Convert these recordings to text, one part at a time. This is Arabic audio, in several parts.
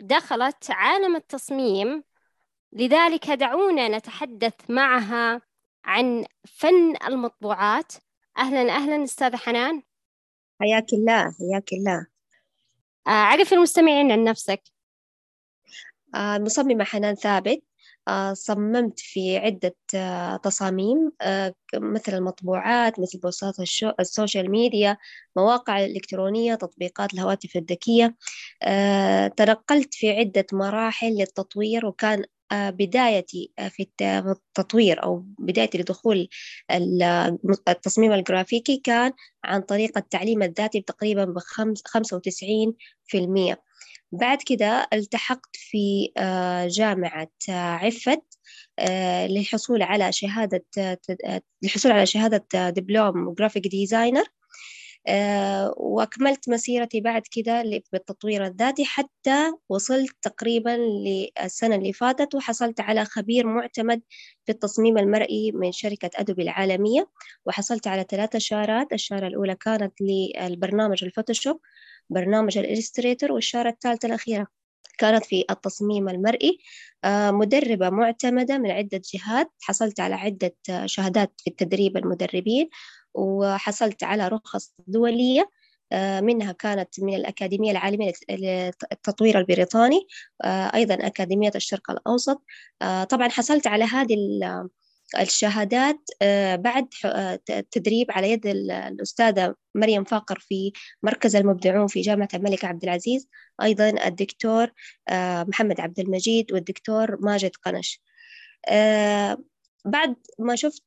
دخلت عالم التصميم لذلك دعونا نتحدث معها عن فن المطبوعات. أهلا أهلا أستاذة حنان. حياك الله حياك الله. أعرف المستمعين عن نفسك. المصممة حنان ثابت. صممت في عدة تصاميم مثل المطبوعات مثل بوستات ال social media مواقع الإلكترونية تطبيقات الهواتف الذكية. تنقلت في عدة مراحل للتطوير وكان بدايتي في التطوير أو بدايتي لدخول التصميم الجرافيكي كان عن طريق التعليم الذاتي تقريبا بخمسة وتسعين في المية. بعد كده التحقت في جامعة عفت للحصول على شهادة للحصول على شهادة دبلوم graphic designer وأكملت مسيرتي بعد كده بالتطوير الذاتي حتى وصلت تقريبا للسنة اللي فاتت وحصلت على خبير معتمد في التصميم المرئي من شركة Adobe العالمية وحصلت على ثلاثة شارات الشارة الأولى كانت للبرنامج ال Photoshop برنامج ال Illustrator والشارة الثالثة الأخيرة. كانت في التصميم المرئي مدربة معتمدة من عدة جهات. حصلت على عدة شهادات في التدريب المدربين وحصلت على رخص دولية منها كانت من الأكاديمية العالمية للتطوير البريطاني أيضا أكاديمية الشرق الأوسط. طبعا حصلت على هذه الشهادات بعد تدريب على يد الأستاذة مريم فاقر في مركز المبدعون في جامعة الملك عبد العزيز أيضا الدكتور محمد عبد المجيد والدكتور ماجد قنش. بعد ما شفت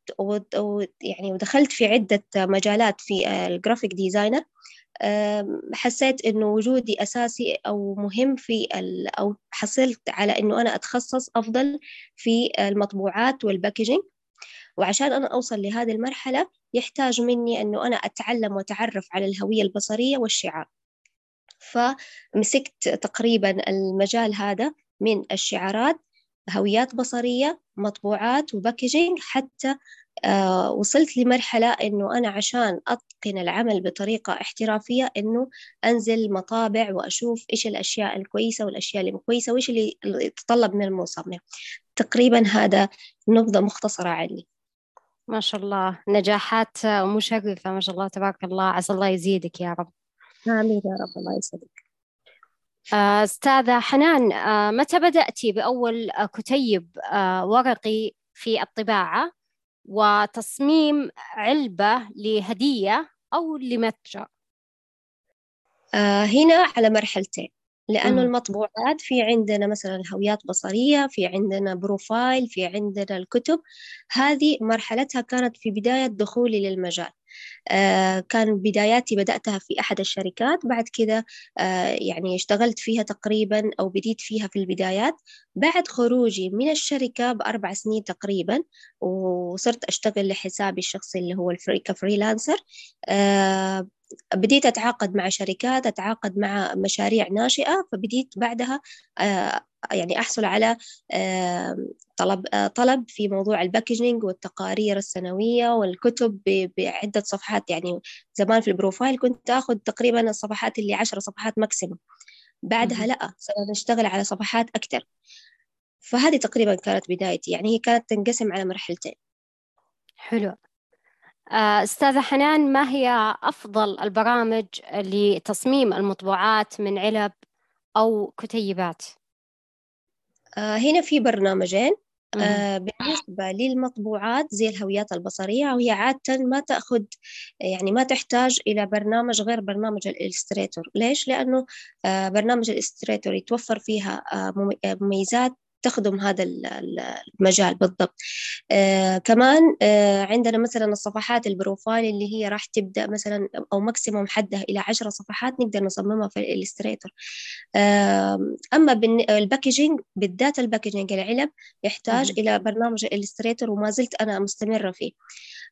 يعني ودخلت في عدة مجالات في ال graphic designer حسيت إنه وجودي أساسي أو مهم في أو حصلت على إنه أنا أتخصص أفضل في المطبوعات وال packaging وعشان أنا أوصل لهذه المرحلة يحتاج مني أنه أنا أتعلم وأتعرف على الهوية البصرية والشعار. فمسكت تقريبا المجال هذا من الشعارات هويات بصرية مطبوعات وباكجينج حتى آه وصلت لمرحلة إنه أنا عشان أتقن العمل بطريقة احترافية إنه أنزل مطابع وأشوف إيش الأشياء الكويسة والأشياء اللي كويسة وإيش اللي يتطلب من المصمم. تقريبا هذا نبذة مختصرة عني. ما شاء الله. نجاحات مشرفة ما شاء الله تبارك الله. عسى الله يزيدك يا رب. آمين يا رب. الله يسعدك. أستاذة حنان آه، متى بدأتي بأول كتيب آه، ورقي في الطباعة؟ وتصميم علبة لهدية أو لمتجر؟ هنا على مرحلتين. لأنه المطبوعات في عندنا مثلا الهويات بصرية في عندنا بروفايل في عندنا الكتب. هذه مرحلتها كانت في بداية دخولي للمجال. آه كان بداياتي بدأتها في أحد الشركات بعد كده آه يعني اشتغلت فيها تقريبا أو بديت فيها في البدايات. بعد خروجي من الشركة بأربع سنين تقريبا وصرت أشتغل لحسابي الشخصي اللي هو ك freelancer. آه بديت أتعاقد مع شركات أتعاقد مع مشاريع ناشئة فبديت بعدها يعني أحصل على طلب طلب في موضوع ال packaging والتقارير السنوية والكتب بعدة صفحات. يعني زمان في ال profile كنت أخذ تقريبا الصفحات اللي عشر صفحات maximum. بعدها لا صرنا نشتغل على صفحات أكثر. فهذه تقريبا كانت بدايتي. يعني هي كانت تنقسم على مرحلتين. حلو. آه، أستاذة حنان ما هي أفضل البرامج لتصميم المطبوعات من علب أو كتيبات؟ آه، هنا في برنامجين آه بالنسبة للمطبوعات زي الهويات البصرية وهي عادة ما تأخذ يعني ما تحتاج إلى برنامج غير برنامج ال Illustrator ليش؟ لأنه آه برنامج ال Illustrator يتوفر فيها آه مميزات تخدم هذا المجال بالضبط. آه كمان آه عندنا مثلا الصفحات ال profile اللي هي راح تبدأ مثلا أو maximum حدها إلى عشرة صفحات نقدر نصممها في ال Illustrator آه أما ال packaging بالذات ال packaging العلب يحتاج إلى برنامج ال Illustrator وما زلت أنا مستمرة فيه.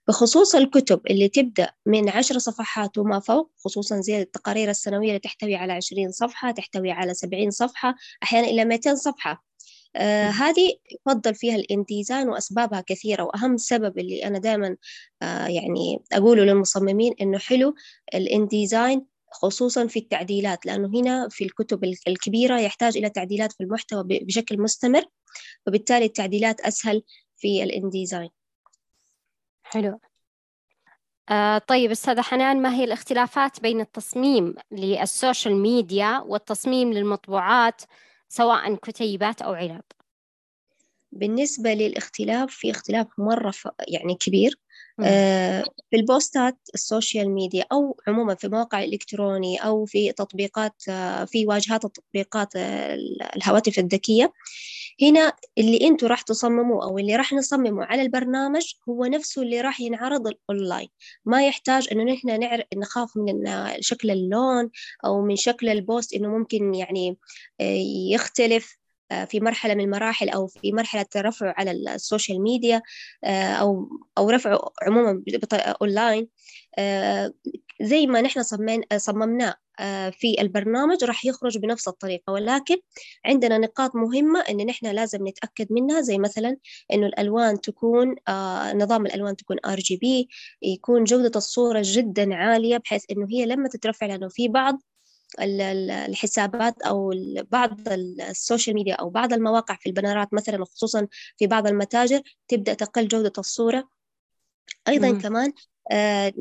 بخصوص الكتب اللي تبدأ من عشر صفحات وما فوق خصوصا زي التقارير السنوية اللي تحتوي على عشرين صفحة تحتوي على سبعين صفحة أحيانا إلى مئتين صفحة. آه هذه يفضل فيها ال InDesign وأسبابها كثيرة وأهم سبب اللي أنا دائما آه يعني أقوله للمصممين إنه حلو ال InDesign خصوصا في التعديلات لأنه هنا في الكتب الكبيرة يحتاج إلى تعديلات في المحتوى بشكل مستمر وبالتالي التعديلات أسهل في ال InDesign حلو. آه طيب أستاذة حنان ما هي الاختلافات بين التصميم لل social media والتصميم للمطبوعات سواء كتيبات أو علب. بالنسبة للاختلاف في اختلاف مرة يعني كبير. آه في البوستات ال social media أو عموما في مواقع الإلكتروني أو في تطبيقات آه في واجهات التطبيقات آه الهواتف الذكية هنا اللي أنتوا راح تصمموه أو اللي راح نصممه على البرنامج هو نفسه اللي راح ينعرض الاونلاين ما يحتاج إنه نحن نعرف نخاف من شكل اللون أو من شكل ال post إنه ممكن يعني آه، يختلف آه، في مرحلة من المراحل أو في مرحلة رفعه على ال social media آه، أو أو رفعه عموما أونلاين زي ما نحن صممناه. في البرنامج راح يخرج بنفس الطريقة ولكن عندنا نقاط مهمة إن نحن لازم نتأكد منها زي مثلا إنه الألوان تكون آه، نظام الألوان تكون RGB يكون جودة الصورة جدا عالية بحيث إنه هي لما تترفع لأنه في بعض الحسابات أو بعض ال social media أو بعض المواقع في البنرات مثلا خصوصا في بعض المتاجر تبدأ تقل جودة الصورة أيضا مم. كمان آه،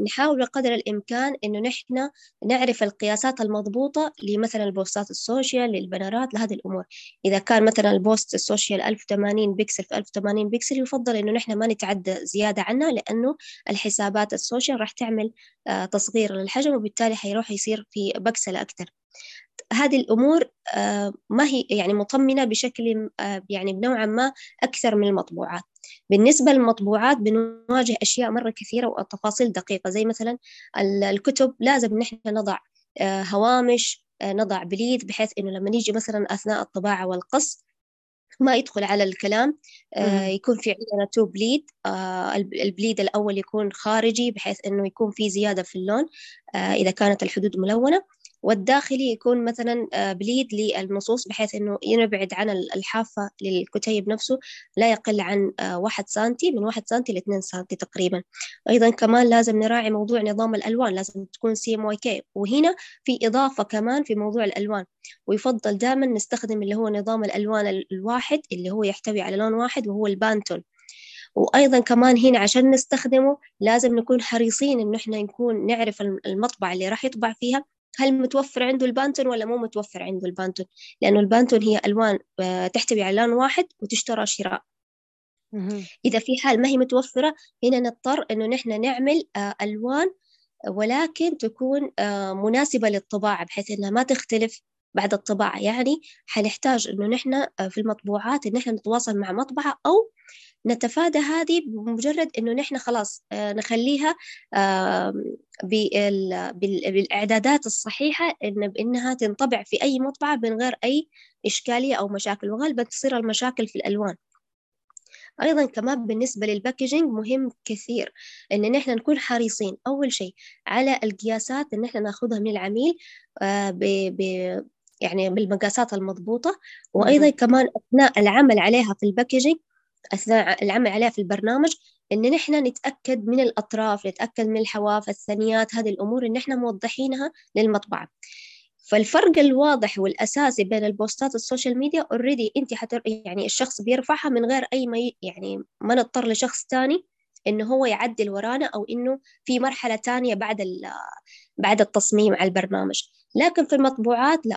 نحاول بقدر الإمكان إنه نحن نعرف القياسات المضبوطة لمثلا البوستات ال social للبنرات لهذه الأمور. إذا كان مثلا ال post ال social 1080 بكسل في 1080 بكسل يفضل إنه نحن ما نتعدى زيادة عنها لأنه الحسابات ال social راح تعمل آه، تصغير للحجم وبالتالي حيروح يصير في بكسلة أكثر. هذه الأمور آه، ما هي يعني مطمنة بشكل يعني بنوعا ما أكثر من المطبوعات. بالنسبة للمطبوعات بنواجه أشياء مرة كثيرة وتفاصيل دقيقة زي مثلا الكتب لازم نحن نضع آه، هوامش آه، نضع bleed بحيث إنه لما نيجي مثلا أثناء الطباعة والقص ما يدخل على الكلام آه يكون في عندنا two bleed آه ال bleed الأول يكون خارجي بحيث إنه يكون في زيادة في اللون آه إذا كانت الحدود ملونة. والداخلي يكون مثلا آه، bleed للنصوص بحيث أنه ينبعد عن الحافة للكتيب نفسه لا يقل عن آه، واحد سنتي من واحد سنتي لاثنين سنتي تقريبا. أيضا كمان لازم نراعي موضوع نظام الألوان لازم تكون CMYK وهنا في إضافة كمان في موضوع الألوان. ويفضل دائما نستخدم اللي هو نظام الألوان الواحد اللي هو يحتوي على لون واحد وهو ال Pantone. وأيضا كمان هنا عشان نستخدمه لازم نكون حريصين إنه إحنا نكون نعرف المطبعة اللي راح يطبع فيها. هل متوفر عنده البانتون ولا مو متوفر عنده البانتون؟ لأنه البانتون هي ألوان آه، تحتوي على لون واحد وتشترى شراء. إذا في حال ما هي متوفرة هنا نضطر إنه نحن نعمل آه، ألوان ولكن تكون آه، مناسبة للطباعة بحيث إنها ما تختلف بعد الطباعة. يعني حنحتاج إنه نحن في المطبوعات إن نحن نتواصل مع مطبعة أو نتفادى هذه بمجرد إنه نحن خلاص نخليها بالإعدادات الصحيحة إن بإنها تنطبع في أي مطبعة من غير أي إشكالية أو مشاكل وغالبا تصير المشاكل في الألوان. أيضا كمان بالنسبة لل packaging مهم كثير إن نحن نكون حريصين أول شيء على القياسات إن نحن نأخذها من العميل آه، ب ب يعني بالمقاسات المضبوطة وأيضا كمان أثناء العمل عليها في ال packaging أثناء العمل عليها في البرنامج إن نحن نتأكد من الأطراف نتأكد من الحواف الثنيات هذه الأمور إن نحن موضحينها للمطبعة. فالفرق الواضح والأساسي بين البوستات ال social media already أنت حتر يعني الشخص بيرفعها من غير أي ما يعني ما نضطر لشخص تاني إنه هو يعدل ورانا أو إنه في مرحلة تانية بعد بعد التصميم على البرنامج. لكن في المطبوعات لا.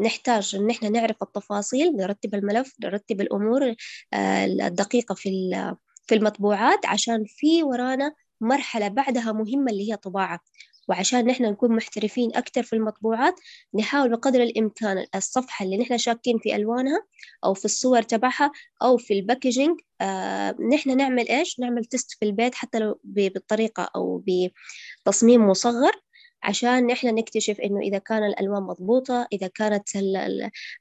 نحتاج إن إحنا نعرف التفاصيل نرتب الملف نرتب الأمور آه، الدقيقة في في المطبوعات عشان في ورانا مرحلة بعدها مهمة اللي هي طباعة. وعشان نحن نكون محترفين أكثر في المطبوعات نحاول بقدر الإمكان الصفحة اللي نحن شاكين في ألوانها أو في الصور تبعها أو في الباكجينج آه نحن نعمل إيش؟ نعمل تست في البيت حتى لو بالطريقة أو بتصميم مصغر. عشان نحن نكتشف إنه إذا كان الألوان مضبوطة إذا كانت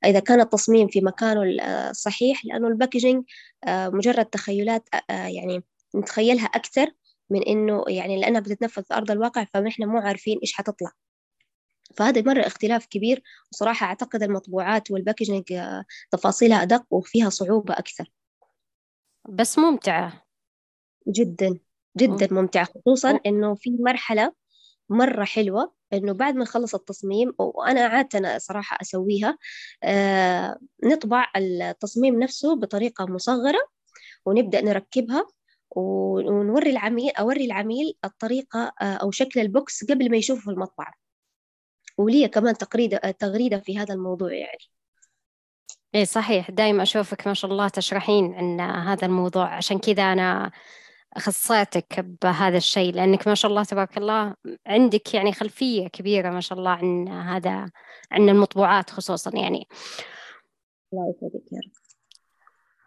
إذا كان التصميم في مكانه الصحيح لأنه ال packaging آه مجرد تخيلات آه يعني نتخيلها أكثر من إنه يعني لأنها بتتنفذ في أرض الواقع فنحن مو عارفين إيش حتطلع. فهذا مرة اختلاف كبير وصراحة أعتقد المطبوعات وال packaging آه، تفاصيلها أدق وفيها صعوبة أكثر. بس ممتعة. جدا جدا ممتعة خصوصا إنه في مرحلة مرة حلوة إنه بعد ما نخلص التصميم وأنا عادة أنا صراحة أسويها آه نطبع التصميم نفسه بطريقة مصغرة ونبدأ نركبها ونوري العميل أوري العميل الطريقة آه، أو شكل البوكس قبل ما يشوفه في المطبعة. ولي كمان تغريدة تغريدة في هذا الموضوع يعني. إيه صحيح. دايما أشوفك ما شاء الله تشرحين عن هذا الموضوع عشان كذا أنا خصيتك بهذا الشيء لأنك ما شاء الله تبارك الله عندك يعني خلفية كبيرة ما شاء الله عن هذا عن المطبوعات خصوصا يعني. الله يسعدك يا رب.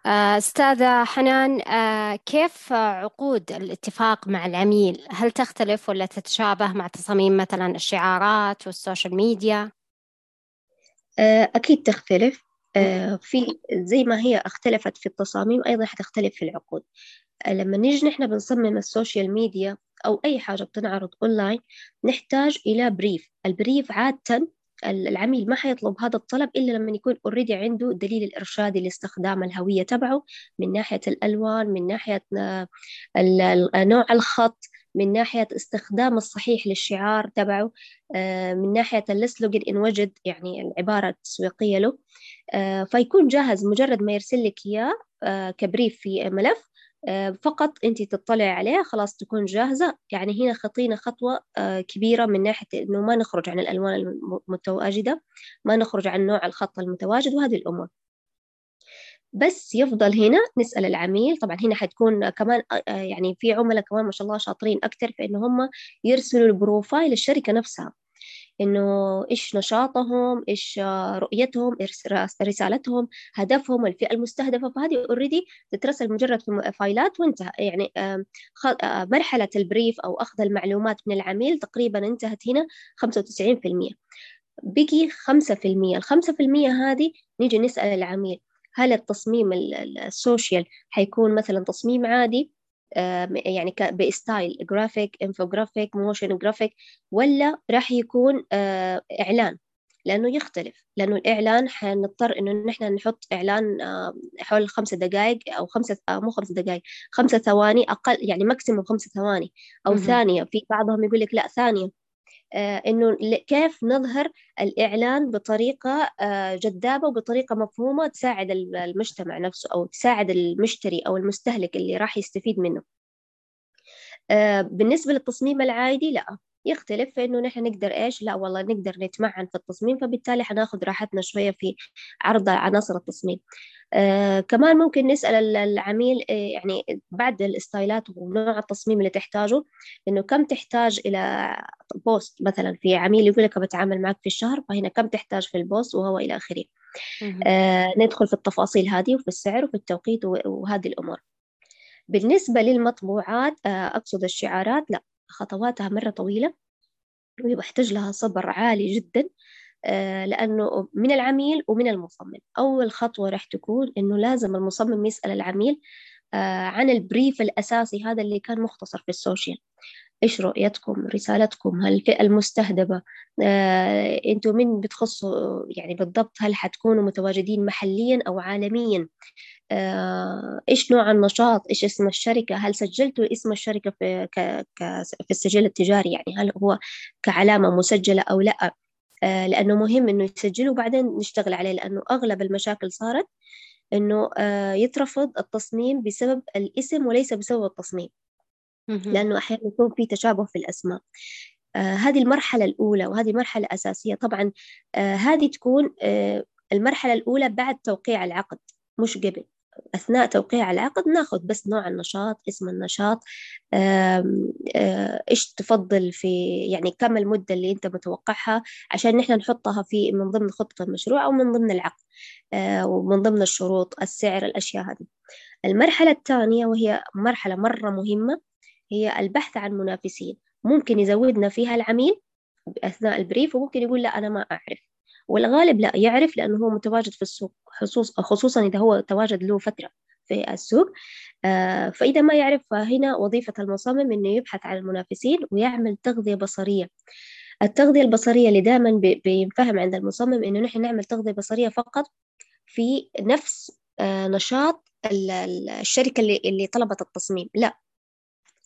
آه، أستاذة حنان آه، كيف عقود الاتفاق مع العميل؟ هل تختلف ولا تتشابه مع تصاميم مثلا الشعارات والسوشيال ميديا؟ آه، أكيد تختلف. في زي ما هي اختلفت في التصاميم أيضا حتختلف في العقود. لما نيجي نحن بنصمم السوشيال ميديا أو أي حاجة بتنعرض أونلاين نحتاج إلى brief ال brief عادة العميل ما حيطلب هذا الطلب إلا لما يكون already عنده الدليل الإرشادي لاستخدام الهوية تبعه من ناحية الألوان من ناحية آه، نوع الخط من ناحية استخدام الصحيح للشعار تبعه آه، من ناحية ال slogan إن وجد يعني العبارة التسويقية له. آه، فيكون جاهز مجرد ما يرسل لك إياه ك brief في ملف. آه، فقط أنت تطلعي عليها خلاص تكون جاهزة. يعني هنا خطينا خطوة آه، كبيرة من ناحية أنه ما نخرج عن الألوان المتواجدة ما نخرج عن نوع الخط المتواجد وهذه الأمور. بس يفضل هنا نسأل العميل طبعا هنا حتكون كمان آه، يعني في عملاء كمان ما شاء الله شاطرين أكثر في إنه هم يرسلوا البروفايل الشركة نفسها. إنه إيش نشاطهم إيش رؤيتهم إيش رسالتهم هدفهم الفئة المستهدفة. فهذه already تترسل مجرد في فايلات وانتهى. يعني مرحلة ال brief أو أخذ المعلومات من العميل تقريبا انتهت هنا 95% بقي 5% الخمسة في المية هذه نيجي نسأل العميل هل التصميم ال social حيكون مثلا تصميم عادي؟ يعني ب style graphic infographic motion graphic ولا راح يكون آه، إعلان؟ لأنه يختلف. لأنه الإعلان حنضطر إنه نحن نحط إعلان حول خمسة دقائق أو خمسة آه، مو خمسة دقائق خمسة ثواني أقل يعني ماكسيموم خمسة ثواني أو ثانية. في بعضهم يقول لك لا ثانية. إنه كيف نظهر الإعلان بطريقة آه، جذابة وبطريقة مفهومة تساعد المجتمع نفسه أو تساعد المشتري أو المستهلك اللي راح يستفيد منه. آه، بالنسبة للتصميم العادي لا. يختلف في إنه نحن نقدر إيش؟ لا والله نقدر نتمعن في التصميم فبالتالي حناخذ راحتنا شوية في عرض عناصر التصميم. آه كمان ممكن نسأل العميل آه يعني بعد الستايلات ونوع التصميم اللي تحتاجه إنه كم تحتاج إلى post مثلا؟ في عميل يقول لك بتعامل معك في الشهر فهنا كم تحتاج في ال post؟ وهو إلى آخره. آه ندخل في التفاصيل هذه وفي السعر وفي التوقيت وهذه الأمور. بالنسبة للمطبوعات آه، أقصد الشعارات لا. خطواتها مرة طويلة ويحتاج لها صبر عالي جدا آه، لأنه من العميل ومن المصمم. أول خطوة راح تكون إنه لازم المصمم يسأل العميل آه، عن البريف الأساسي هذا اللي كان مختصر في السوشيال. إيش رؤيتكم؟ رسالتكم؟ هل الفئة المستهدفة آه، أنتم من بتخصوا يعني بالضبط هل حتكونوا متواجدين محليا أو عالميا؟ آه، إيش نوع النشاط؟ إيش اسم الشركة؟ هل سجلتوا اسم الشركة في, ك... ك... في السجل التجاري؟ يعني هل هو كعلامة مسجلة أو لا؟ آه، لأنه مهم إنه يسجلوا وبعدين نشتغل عليه لأنه أغلب المشاكل صارت إنه آه، يترفض التصميم بسبب الاسم وليس بسبب التصميم. لأنه أحيانا يكون في تشابه في الأسماء. آه هذه المرحلة الأولى وهذه مرحلة أساسية. طبعا آه هذه تكون آه المرحلة الأولى بعد توقيع العقد مش قبل. أثناء توقيع العقد ناخذ بس نوع النشاط اسم النشاط. إيش تفضل في يعني كم المدة اللي أنت متوقعها عشان نحن نحطها في من ضمن خطة المشروع أو من ضمن العقد. ومن ضمن الشروط السعر الأشياء هذه. المرحلة الثانية وهي مرحلة مرة مهمة هي البحث عن منافسين. ممكن يزودنا فيها العميل أثناء البريف وممكن يقول لا أنا ما أعرف. والغالب لا يعرف لأنه هو متواجد في السوق خصوص خصوصا إذا هو تواجد له فترة في السوق. آه، فإذا ما يعرف فهنا وظيفة المصمم إنه يبحث عن المنافسين ويعمل تغذية بصرية. التغذية البصرية اللي دائما بينفهم عند المصمم إنه نحن نعمل تغذية بصرية فقط في نفس آه، نشاط الشركة اللي طلبت التصميم. لا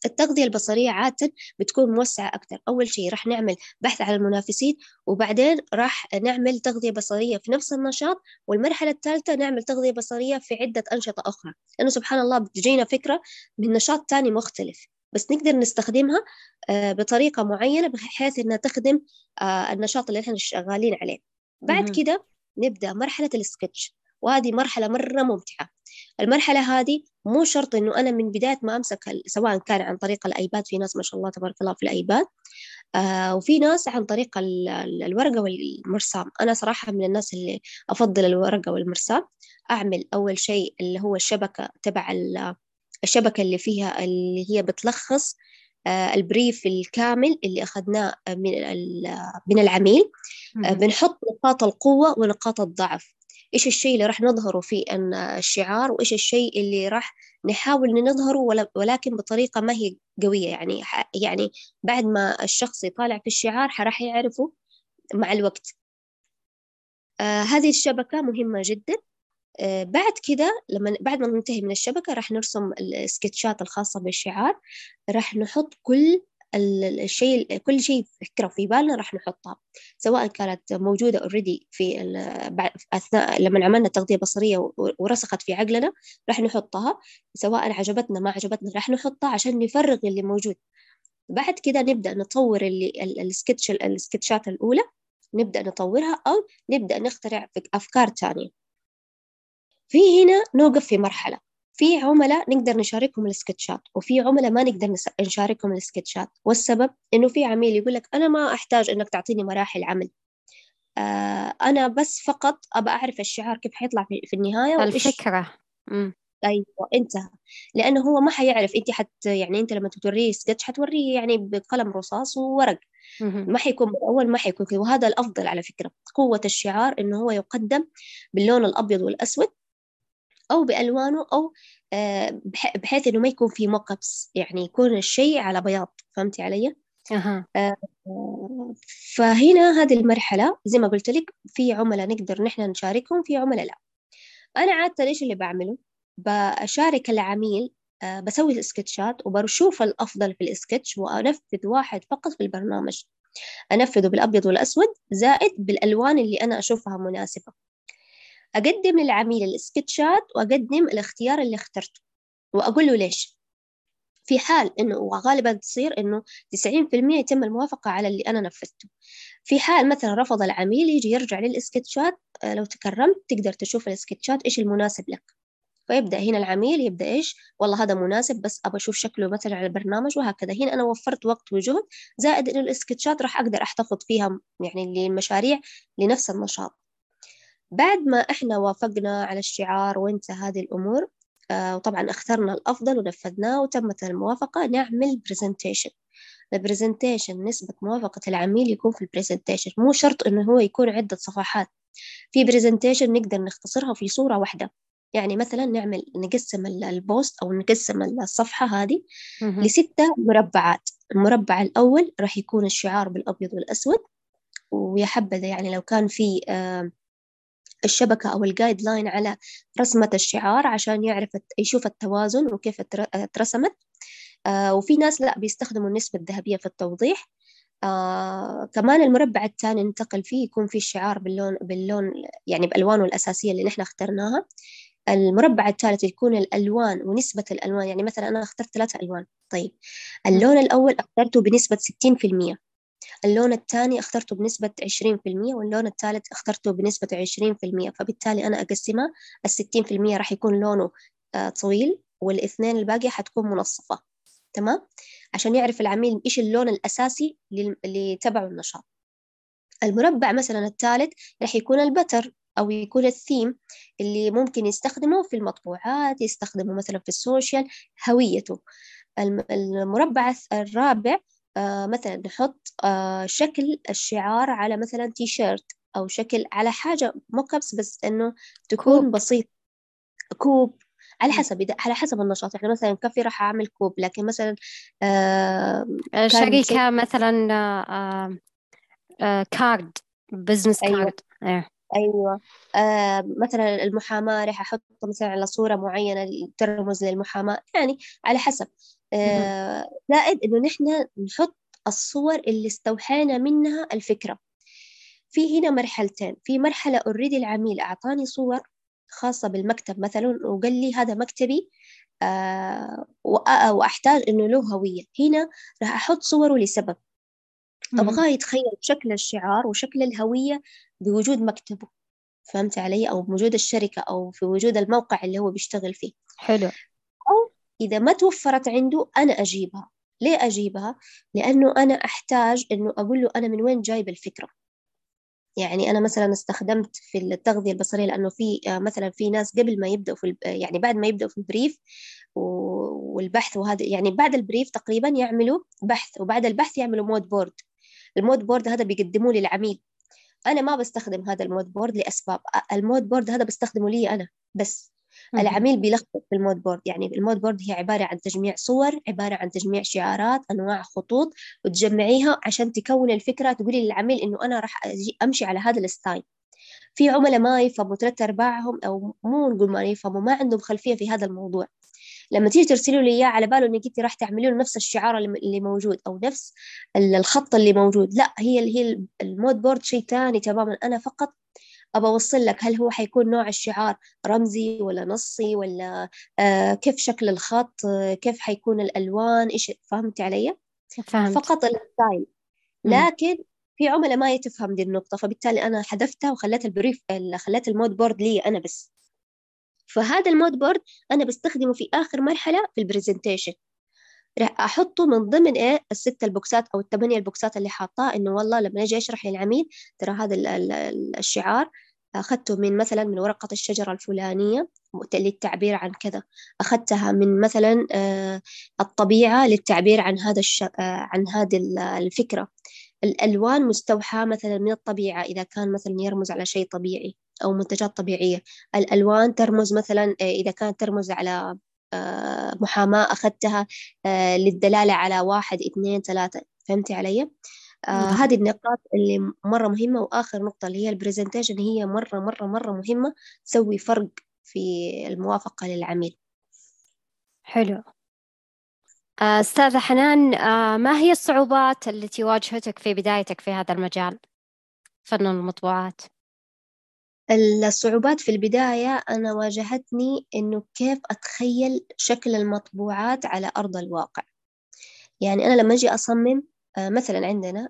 التغذية البصرية عادة بتكون موسعة أكثر أول شيء راح نعمل بحث على المنافسين وبعدين راح نعمل تغذية بصرية في نفس النشاط والمرحلة الثالثة نعمل تغذية بصرية في عدة أنشطة أخرى. لأنه سبحان الله بتجينا فكرة من نشاط تاني مختلف بس نقدر نستخدمها آه، بطريقة معينة بحيث إنها تخدم آه، النشاط اللي إحنا شغالين عليه. بعد كده نبدأ مرحلة السكتش. وهذه مرحلة مرة ممتعة. المرحلة هذه مو شرط إنه أنا من بداية ما أمسك سواء كان عن طريق الأيباد في ناس ما شاء الله تبارك الله في الأيباد آه وفي ناس عن طريق الورقة والمرسام. أنا صراحة من الناس اللي أفضل الورقة والمرسام. أعمل أول شيء اللي هو الشبكة تبع الشبكة اللي فيها اللي هي بتلخص آه البريف الكامل اللي أخذناه من من العميل. آه بنحط نقاط القوة ونقاط الضعف. إيش الشيء اللي راح نظهره في الشعار وإيش الشيء اللي راح نحاول نظهره ولكن بطريقة ما هي قوية. يعني يعني بعد ما الشخص يطالع في الشعار راح يعرفه مع الوقت. آه هذه الشبكة مهمة جدا. آه بعد كده لما بعد ما ننتهي من الشبكة راح نرسم السكتشات الخاصة بالشعار. راح نحط كل الشيء كل شيء فكرة في بالنا راح نحطها سواء كانت موجودة اوريدي في أثناء لما عملنا تغذية بصرية ورسخت في عقلنا راح نحطها سواء عجبتنا ما عجبتنا راح نحطها عشان نفرغ اللي موجود. بعد كده نبدأ نطور اللي السكتش السكتشات الأولى نبدأ نطورها أو نبدأ نخترع أفكار تانية. في هنا نوقف في مرحلة. في عملاء نقدر نشاركهم السكتشات وفي عملاء ما نقدر نشاركهم السكتشات. والسبب إنه في عميل يقول لك أنا ما أحتاج إنك تعطيني مراحل عمل. آه أنا بس فقط أبى أعرف الشعار كيف حيطلع في, في النهاية الفكرة. أيوه انتهى. لأنه هو ما حيعرف أنت حت يعني أنت لما توريه سكتش حتوريه يعني بقلم رصاص وورق. ما حيكون اول ما حيكون وهذا الأفضل على فكرة قوة الشعار إنه هو يقدم باللون الأبيض والأسود أو بألوانه أو آه، بحيث إنه ما يكون في موكبس يعني يكون الشيء على بياض فهمتي علي؟ أه. فهنا هذه المرحلة زي ما قلت لك في عملاء نقدر نحن نشاركهم في عملاء لا أنا عادة إيش اللي بعمله؟ بشارك العميل آه، بسوي السكتشات وبشوف الأفضل في السكتش وأنفذ واحد فقط في البرنامج أنفذه بالأبيض والأسود زائد بالألوان اللي أنا أشوفها مناسبة أقدم للعميل السكتشات وأقدم الاختيار اللي اخترته. وأقول له ليش؟ في حال إنه وغالبا تصير إنه 90% يتم الموافقة على اللي أنا نفذته. في حال مثلا رفض العميل يجي يرجع للسكتشات آه، لو تكرمت تقدر تشوف السكتشات إيش المناسب لك. فيبدأ هنا العميل يبدأ إيش؟ والله هذا مناسب بس أبغى أشوف شكله مثلا على البرنامج وهكذا. هنا أنا وفرت وقت وجهد زائد إنه السكتشات راح أقدر أحتفظ فيها يعني للمشاريع لنفس النشاط. بعد ما إحنا وافقنا على الشعار وانتهى هذه الأمور آه وطبعا أخترنا الأفضل ونفذناه وتمت الموافقة نعمل presentation ال presentation نسبة موافقة العميل يكون في ال presentation مو شرط إنه هو يكون عدة صفحات. في presentation نقدر نختصرها في صورة واحدة. يعني مثلا نعمل نقسم ال post أو نقسم الصفحة هذه لستة مربعات. المربع الأول راح يكون الشعار بالأبيض والأسود ويا حبذا يعني لو كان في آه الشبكة أو الجايد لاين على رسمة الشعار عشان يعرف يشوف التوازن وكيف اترسمت. آه وفي ناس لا بيستخدموا النسبة الذهبية في التوضيح. آه كمان المربع الثاني ننتقل فيه يكون فيه الشعار باللون باللون يعني بألوانه الأساسية اللي نحن اخترناها. المربع الثالث يكون الألوان ونسبة الألوان يعني مثلا أنا اخترت ثلاثة ألوان. طيب اللون الأول اخترته بنسبة 60% اللون الثاني اخترته بنسبة 20% واللون الثالث اخترته بنسبة 20% فبالتالي أنا أقسمها الستين في المية راح يكون لونه آه، طويل والاثنين الباقية حتكون منصفة. تمام؟ عشان يعرف العميل إيش اللون الأساسي اللي تبعه النشاط. المربع مثلا الثالث راح يكون البتر أو يكون الثيم اللي ممكن يستخدمه في المطبوعات يستخدمه مثلا في السوشيال هويته. المربع الرابع آه مثلا نحط آه شكل الشعار على مثلا تي شيرت أو شكل على حاجة mockups بس إنه تكون كوب. بسيط. كوب. على حسب إذا على حسب النشاط. يعني مثلا كافي راح أعمل كوب لكن مثلا آه شركة مثلا آه آه card business أيوة. card أيوة. أيوة. آه مثلا المحاماة راح أحط مثلا على صورة معينة ترمز للمحاماة. يعني على حسب. زائد إنه نحن نحط الصور اللي استوحينا منها الفكرة. في هنا مرحلتين. في مرحلة أوريدي العميل أعطاني صور خاصة بالمكتب مثلا وقال لي هذا مكتبي آه وأحتاج إنه له هوية. هنا راح أحط صوره لسبب. أبغاه يتخيل شكل الشعار وشكل الهوية بوجود مكتبه. فهمت علي؟ أو بوجود الشركة أو في وجود الموقع اللي هو بيشتغل فيه. حلو. إذا ما توفرت عنده أنا أجيبها. ليه أجيبها؟ لأنه أنا أحتاج إنه أقول له أنا من وين جايب الفكرة. يعني أنا مثلا استخدمت في التغذية البصرية لأنه في مثلا في ناس قبل ما يبدأوا في يعني بعد ما يبدأوا في ال brief والبحث وهذا يعني بعد ال brief تقريبا يعملوا بحث وبعد البحث يعملوا mood board ال mood board هذا بيقدموه للعميل. أنا ما بستخدم هذا ال mood board لأسباب ال mood board هذا بستخدمه لي أنا بس. العميل بيلخبط في ال mood board. يعني ال mood board هي عبارة عن تجميع صور عبارة عن تجميع شعارات أنواع خطوط وتجمعيها عشان تكون الفكرة تقولي للعميل إنه أنا راح أمشي على هذا ال style. في عملاء ما يفهموا ثلاث أرباعهم أو مو نقول ما يفهموا ما عندهم خلفية في هذا الموضوع. لما تيجي ترسلوا لي إياه على باله إنك أنت راح تعملوا له نفس الشعار اللي موجود أو نفس الخط اللي موجود. لا هي هي ال mood board شيء ثاني تماما. أنا فقط أبى أوصل لك هل هو حيكون نوع الشعار رمزي ولا نصي ولا آه كيف شكل الخط آه كيف حيكون الألوان إيش فهمتي علي؟ فهمت. فقط ال style لكن في عملاء ما يتفهم دي النقطة فبالتالي أنا حذفتها وخليت ال brief خليت ال mood board لي أنا بس فهذا ال mood board أنا بستخدمه في آخر مرحلة في ال presentation راح أحطه من ضمن إيه الست البوكسات أو الثمانية البوكسات اللي حاطاه إنه والله لما أجي أشرح للعميل ترى هذا الشعار أخذته من مثلا من ورقة الشجرة الفلانية للتعبير عن كذا. أخذتها من مثلا آه، الطبيعة للتعبير عن هذا الش... آه، عن هذه الفكرة. الألوان مستوحاة مثلا من الطبيعة إذا كان مثلا يرمز على شيء طبيعي أو منتجات طبيعية. الألوان ترمز مثلا آه، إذا كانت ترمز على محاماة أخذتها للدلالة على واحد اثنين ثلاثة. فهمتي علي؟ آه نعم. هذه النقاط اللي مرة مهمة وآخر نقطة اللي هي البرزنتيشن هي مرة مرة مرة مهمة. تسوي فرق في الموافقة للعميل. حلو. آه، أستاذة حنان آه، ما هي الصعوبات التي واجهتك في بدايتك في هذا المجال؟ فن المطبوعات؟ الصعوبات في البداية أنا واجهتني إنه كيف أتخيل شكل المطبوعات على أرض الواقع. يعني أنا لما أجي أصمم آه، مثلا عندنا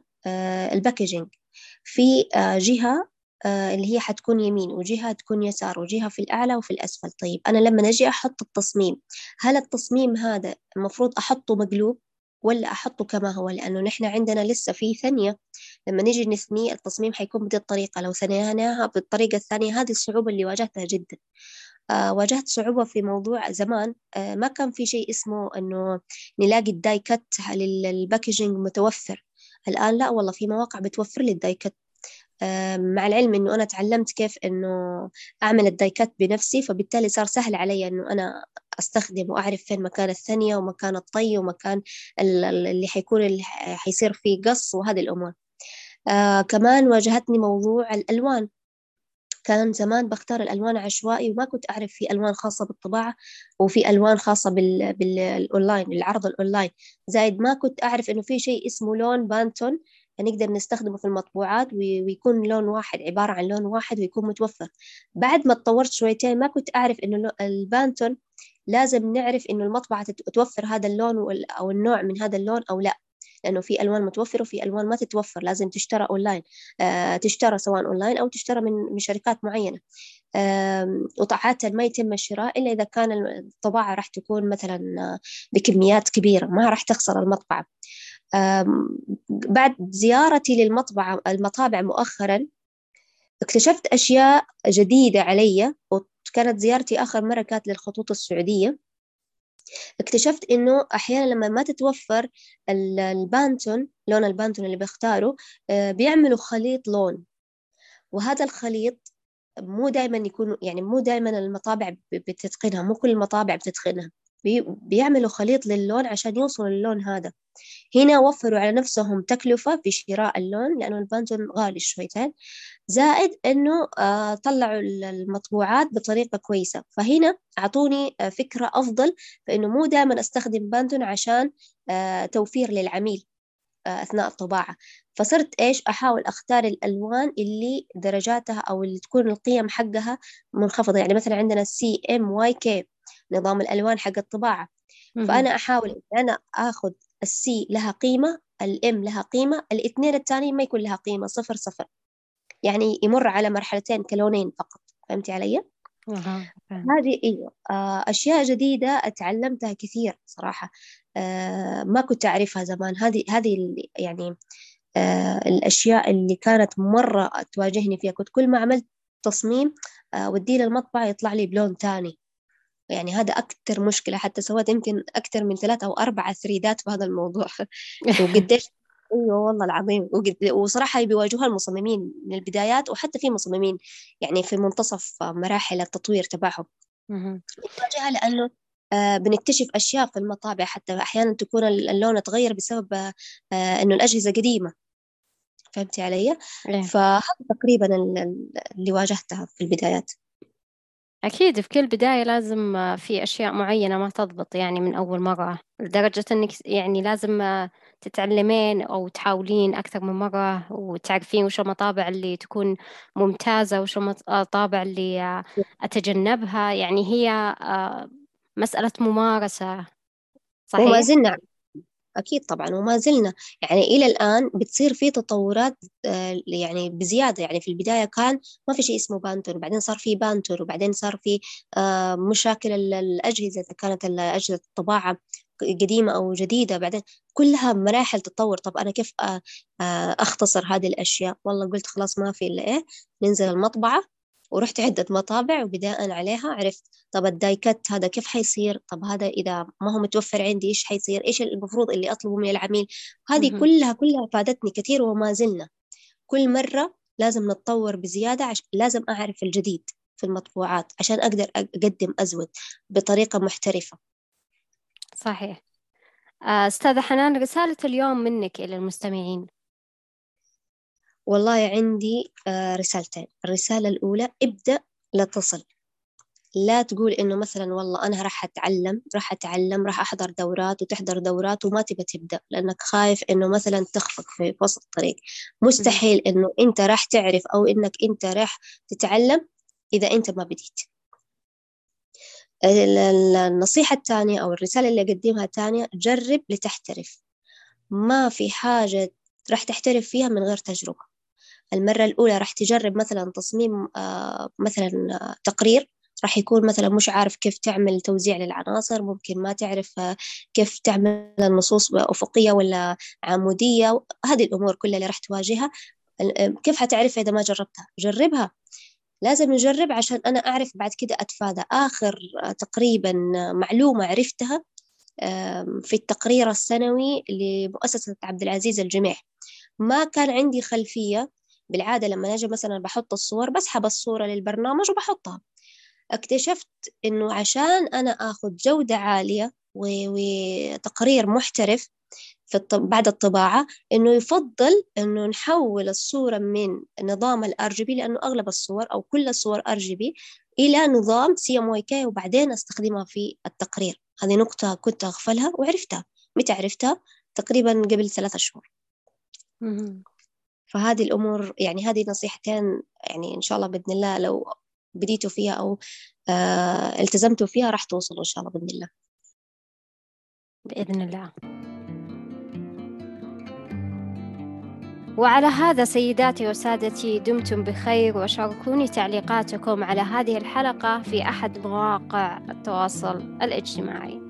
الباكجينج. في آه، جهة اللي هي حتكون يمين وجهة تكون يسار وجهة في الأعلى وفي الأسفل. طيب أنا لما أجي أحط التصميم هل التصميم هذا المفروض أحطه مقلوب ولا أحطه كما هو؟ لأنه نحن عندنا لسه في ثانية. لما نيجي نثني التصميم حيكون بهذه الطريقة. لو ثنيناها بالطريقة الثانية هذه الصعوبة اللي واجهتها جدا. آه واجهت صعوبة في موضوع زمان. آه ما كان في شيء اسمه إنه نلاقي ال die cut لل packaging متوفر. الآن لا والله في مواقع بتوفر لي ال die cut آه مع العلم إنه أنا تعلمت كيف إنه أعمل ال die cut بنفسي فبالتالي صار سهل علي إنه أنا أستخدم وأعرف فين مكان الثنية ومكان الطي ومكان اللي حيكون اللي حيصير فيه قص وهذه الأمور. آه كمان واجهتني موضوع الألوان. كان زمان بختار الألوان عشوائي وما كنت أعرف في ألوان خاصة بالطباعة وفي ألوان خاصة بال... بالأونلاين العرض الأونلاين. زايد ما كنت أعرف إنه في شيء اسمه لون Pantone نقدر نستخدمه في المطبوعات ويكون لون واحد عبارة عن لون واحد ويكون متوفر. بعد ما تطورت شويتين ما كنت أعرف إنه ال Pantone لازم نعرف إنه المطبعة توفر هذا اللون أو النوع من هذا اللون أو لا. لأنه في ألوان متوفرة وفي ألوان ما تتوفر لازم تشترى أونلاين. آه تشترى سواء أونلاين أو تشترى من شركات معينة. وعادة ما يتم الشراء إلا إذا كان الطباعة راح تكون مثلا بكميات كبيرة ما راح تخسر المطبعة. بعد زيارتي للمطبعة المطابع مؤخرا اكتشفت أشياء جديدة علي وكانت زيارتي آخر مرة كانت للخطوط السعودية. اكتشفت إنه أحيانا لما ما تتوفر البانتون لون البانتون اللي بيختاره آه، بيعملوا خليط لون. وهذا الخليط مو دائما يكون يعني مو دائما المطابع بتتقنها مو كل المطابع بتتقنها. بيعملوا خليط للون عشان يوصلوا للون هذا. هنا وفروا على نفسهم تكلفة في شراء اللون لأنه البانتون غالي شويتين. زائد أنه آه، طلعوا المطبوعات بطريقة كويسة. فهنا أعطوني آه، فكرة أفضل فإنه مو دائما أستخدم Pantone عشان آه، توفير للعميل أثناء الطباعة. فصرت إيش؟ أحاول أختار الألوان اللي درجاتها أو اللي تكون القيم حقها منخفضة. يعني مثلا عندنا CMYK نظام الألوان حق الطباعة. فأنا أحاول إن أنا آخذ ال C لها قيمة ال M لها قيمة الاثنين الثانيين ما يكون لها قيمة صفر صفر. يعني يمر على مرحلتين كلونين فقط. فهمتي علي؟ هذه إيوه. آه، أشياء جديدة أتعلمتها كثير صراحة. آه، ما كنت أعرفها زمان. هذه هذه يعني آه، الأشياء اللي كانت مرة تواجهني فيها. كنت كل ما عملت تصميم وديه للمطبعة يطلع لي بلون ثاني يعني هذا أكثر مشكلة حتى سويت يمكن أكثر من ثلاثة أو أربعة ثريدات في هذا الموضوع. وقديش أيوه والله العظيم. وصراحة بيواجهوها المصممين من البدايات وحتى في مصممين يعني في منتصف مراحل التطوير تبعهم. بيواجهها لأنه آه، بنكتشف أشياء في المطابع حتى أحيانا تكون اللون تغير بسبب آه، إنه الأجهزة قديمة. فهمتي علي؟ إيه. فهذا تقريبا اللي واجهتها في البدايات. أكيد في كل بداية لازم آه، في أشياء معينة ما تضبط يعني من أول مرة لدرجة إنك يعني لازم آه، تتعلمين أو تحاولين أكثر من مرة وتعرفين وش المطابع اللي تكون ممتازة وش المطابع اللي آه، أتجنبها يعني هي مسألة ممارسة صحيح؟ وما زلنا أكيد طبعا وما زلنا. يعني إلى الآن بتصير في تطورات آه، يعني بزيادة. يعني في البداية كان ما في شيء اسمه Pantone وبعدين صار في Pantone وبعدين صار في آه، مشاكل الأجهزة إذا كانت أجهزة الطباعة قديمة أو جديدة. بعدين كلها مراحل تطور. طب أنا كيف آه، أختصر هذه الأشياء؟ والله قلت خلاص ما في إلا إيه؟ ننزل المطبعة ورحت عدة مطابع وبناء عليها عرفت طب الدايكت هذا كيف حيصير؟ طب هذا إذا ما هو متوفر عندي إيش حيصير؟ إيش المفروض اللي أطلبه من العميل؟ هذه كلها كلها فادتني كثير وما زلنا. كل مرة لازم نتطور بزيادة عش... لازم أعرف الجديد في المطبوعات عشان أقدر أقدم أزود بطريقة محترفة. صحيح. آه، أستاذة حنان رسالة اليوم منك إلى المستمعين. والله عندي آه، رسالتين. الرسالة الأولى ابدأ لا تصل. لا تقول إنه مثلا والله أنا راح أتعلم راح أتعلم راح أحضر دورات وتحضر دورات وما تبى تبدأ لأنك خايف إنه مثلا تخفق في وسط الطريق. مستحيل إنه أنت راح تعرف أو إنك أنت راح تتعلم إذا أنت ما بديت. النصيحة الثانية أو الرسالة اللي أقدمها الثانية جرب لتحترف. ما في حاجة راح تحترف فيها من غير تجربة. المرة الأولى راح تجرب مثلا تصميم آه، مثلا آه، تقرير. راح يكون مثلا مش عارف كيف تعمل توزيع للعناصر ممكن ما تعرف آه، كيف تعمل النصوص أفقية ولا عمودية. هذه الأمور كلها اللي راح تواجهها. كيف حتعرف إذا ما جربتها؟ جربها. لازم نجرب عشان أنا أعرف بعد كده أتفادى. آخر تقريبا معلومة عرفتها في التقرير السنوي لمؤسسة عبد العزيز الجميح ما كان عندي خلفية بالعادة لما أجي مثلا بحط الصور بسحب الصورة للبرنامج وبحطها. اكتشفت إنه عشان أنا أخذ جودة عالية وتقرير محترف في الطب... بعد الطباعة إنه يفضل إنه نحول الصورة من نظام ال RGB لأنه أغلب الصور أو كل الصور RGB إلى نظام CMYK وبعدين أستخدمها في التقرير. هذه نقطة كنت أغفلها وعرفتها. متى عرفتها؟ تقريبا قبل ثلاثة شهور. فهذه الأمور يعني هذه نصيحتين يعني إن شاء الله بإذن الله لو بديتوا فيها أو آه التزمتوا فيها راح توصلوا إن شاء الله بإذن الله. بإذن الله. وعلى هذا سيداتي وسادتي دمتم بخير وشاركوني تعليقاتكم على هذه الحلقة في أحد مواقع التواصل الاجتماعي.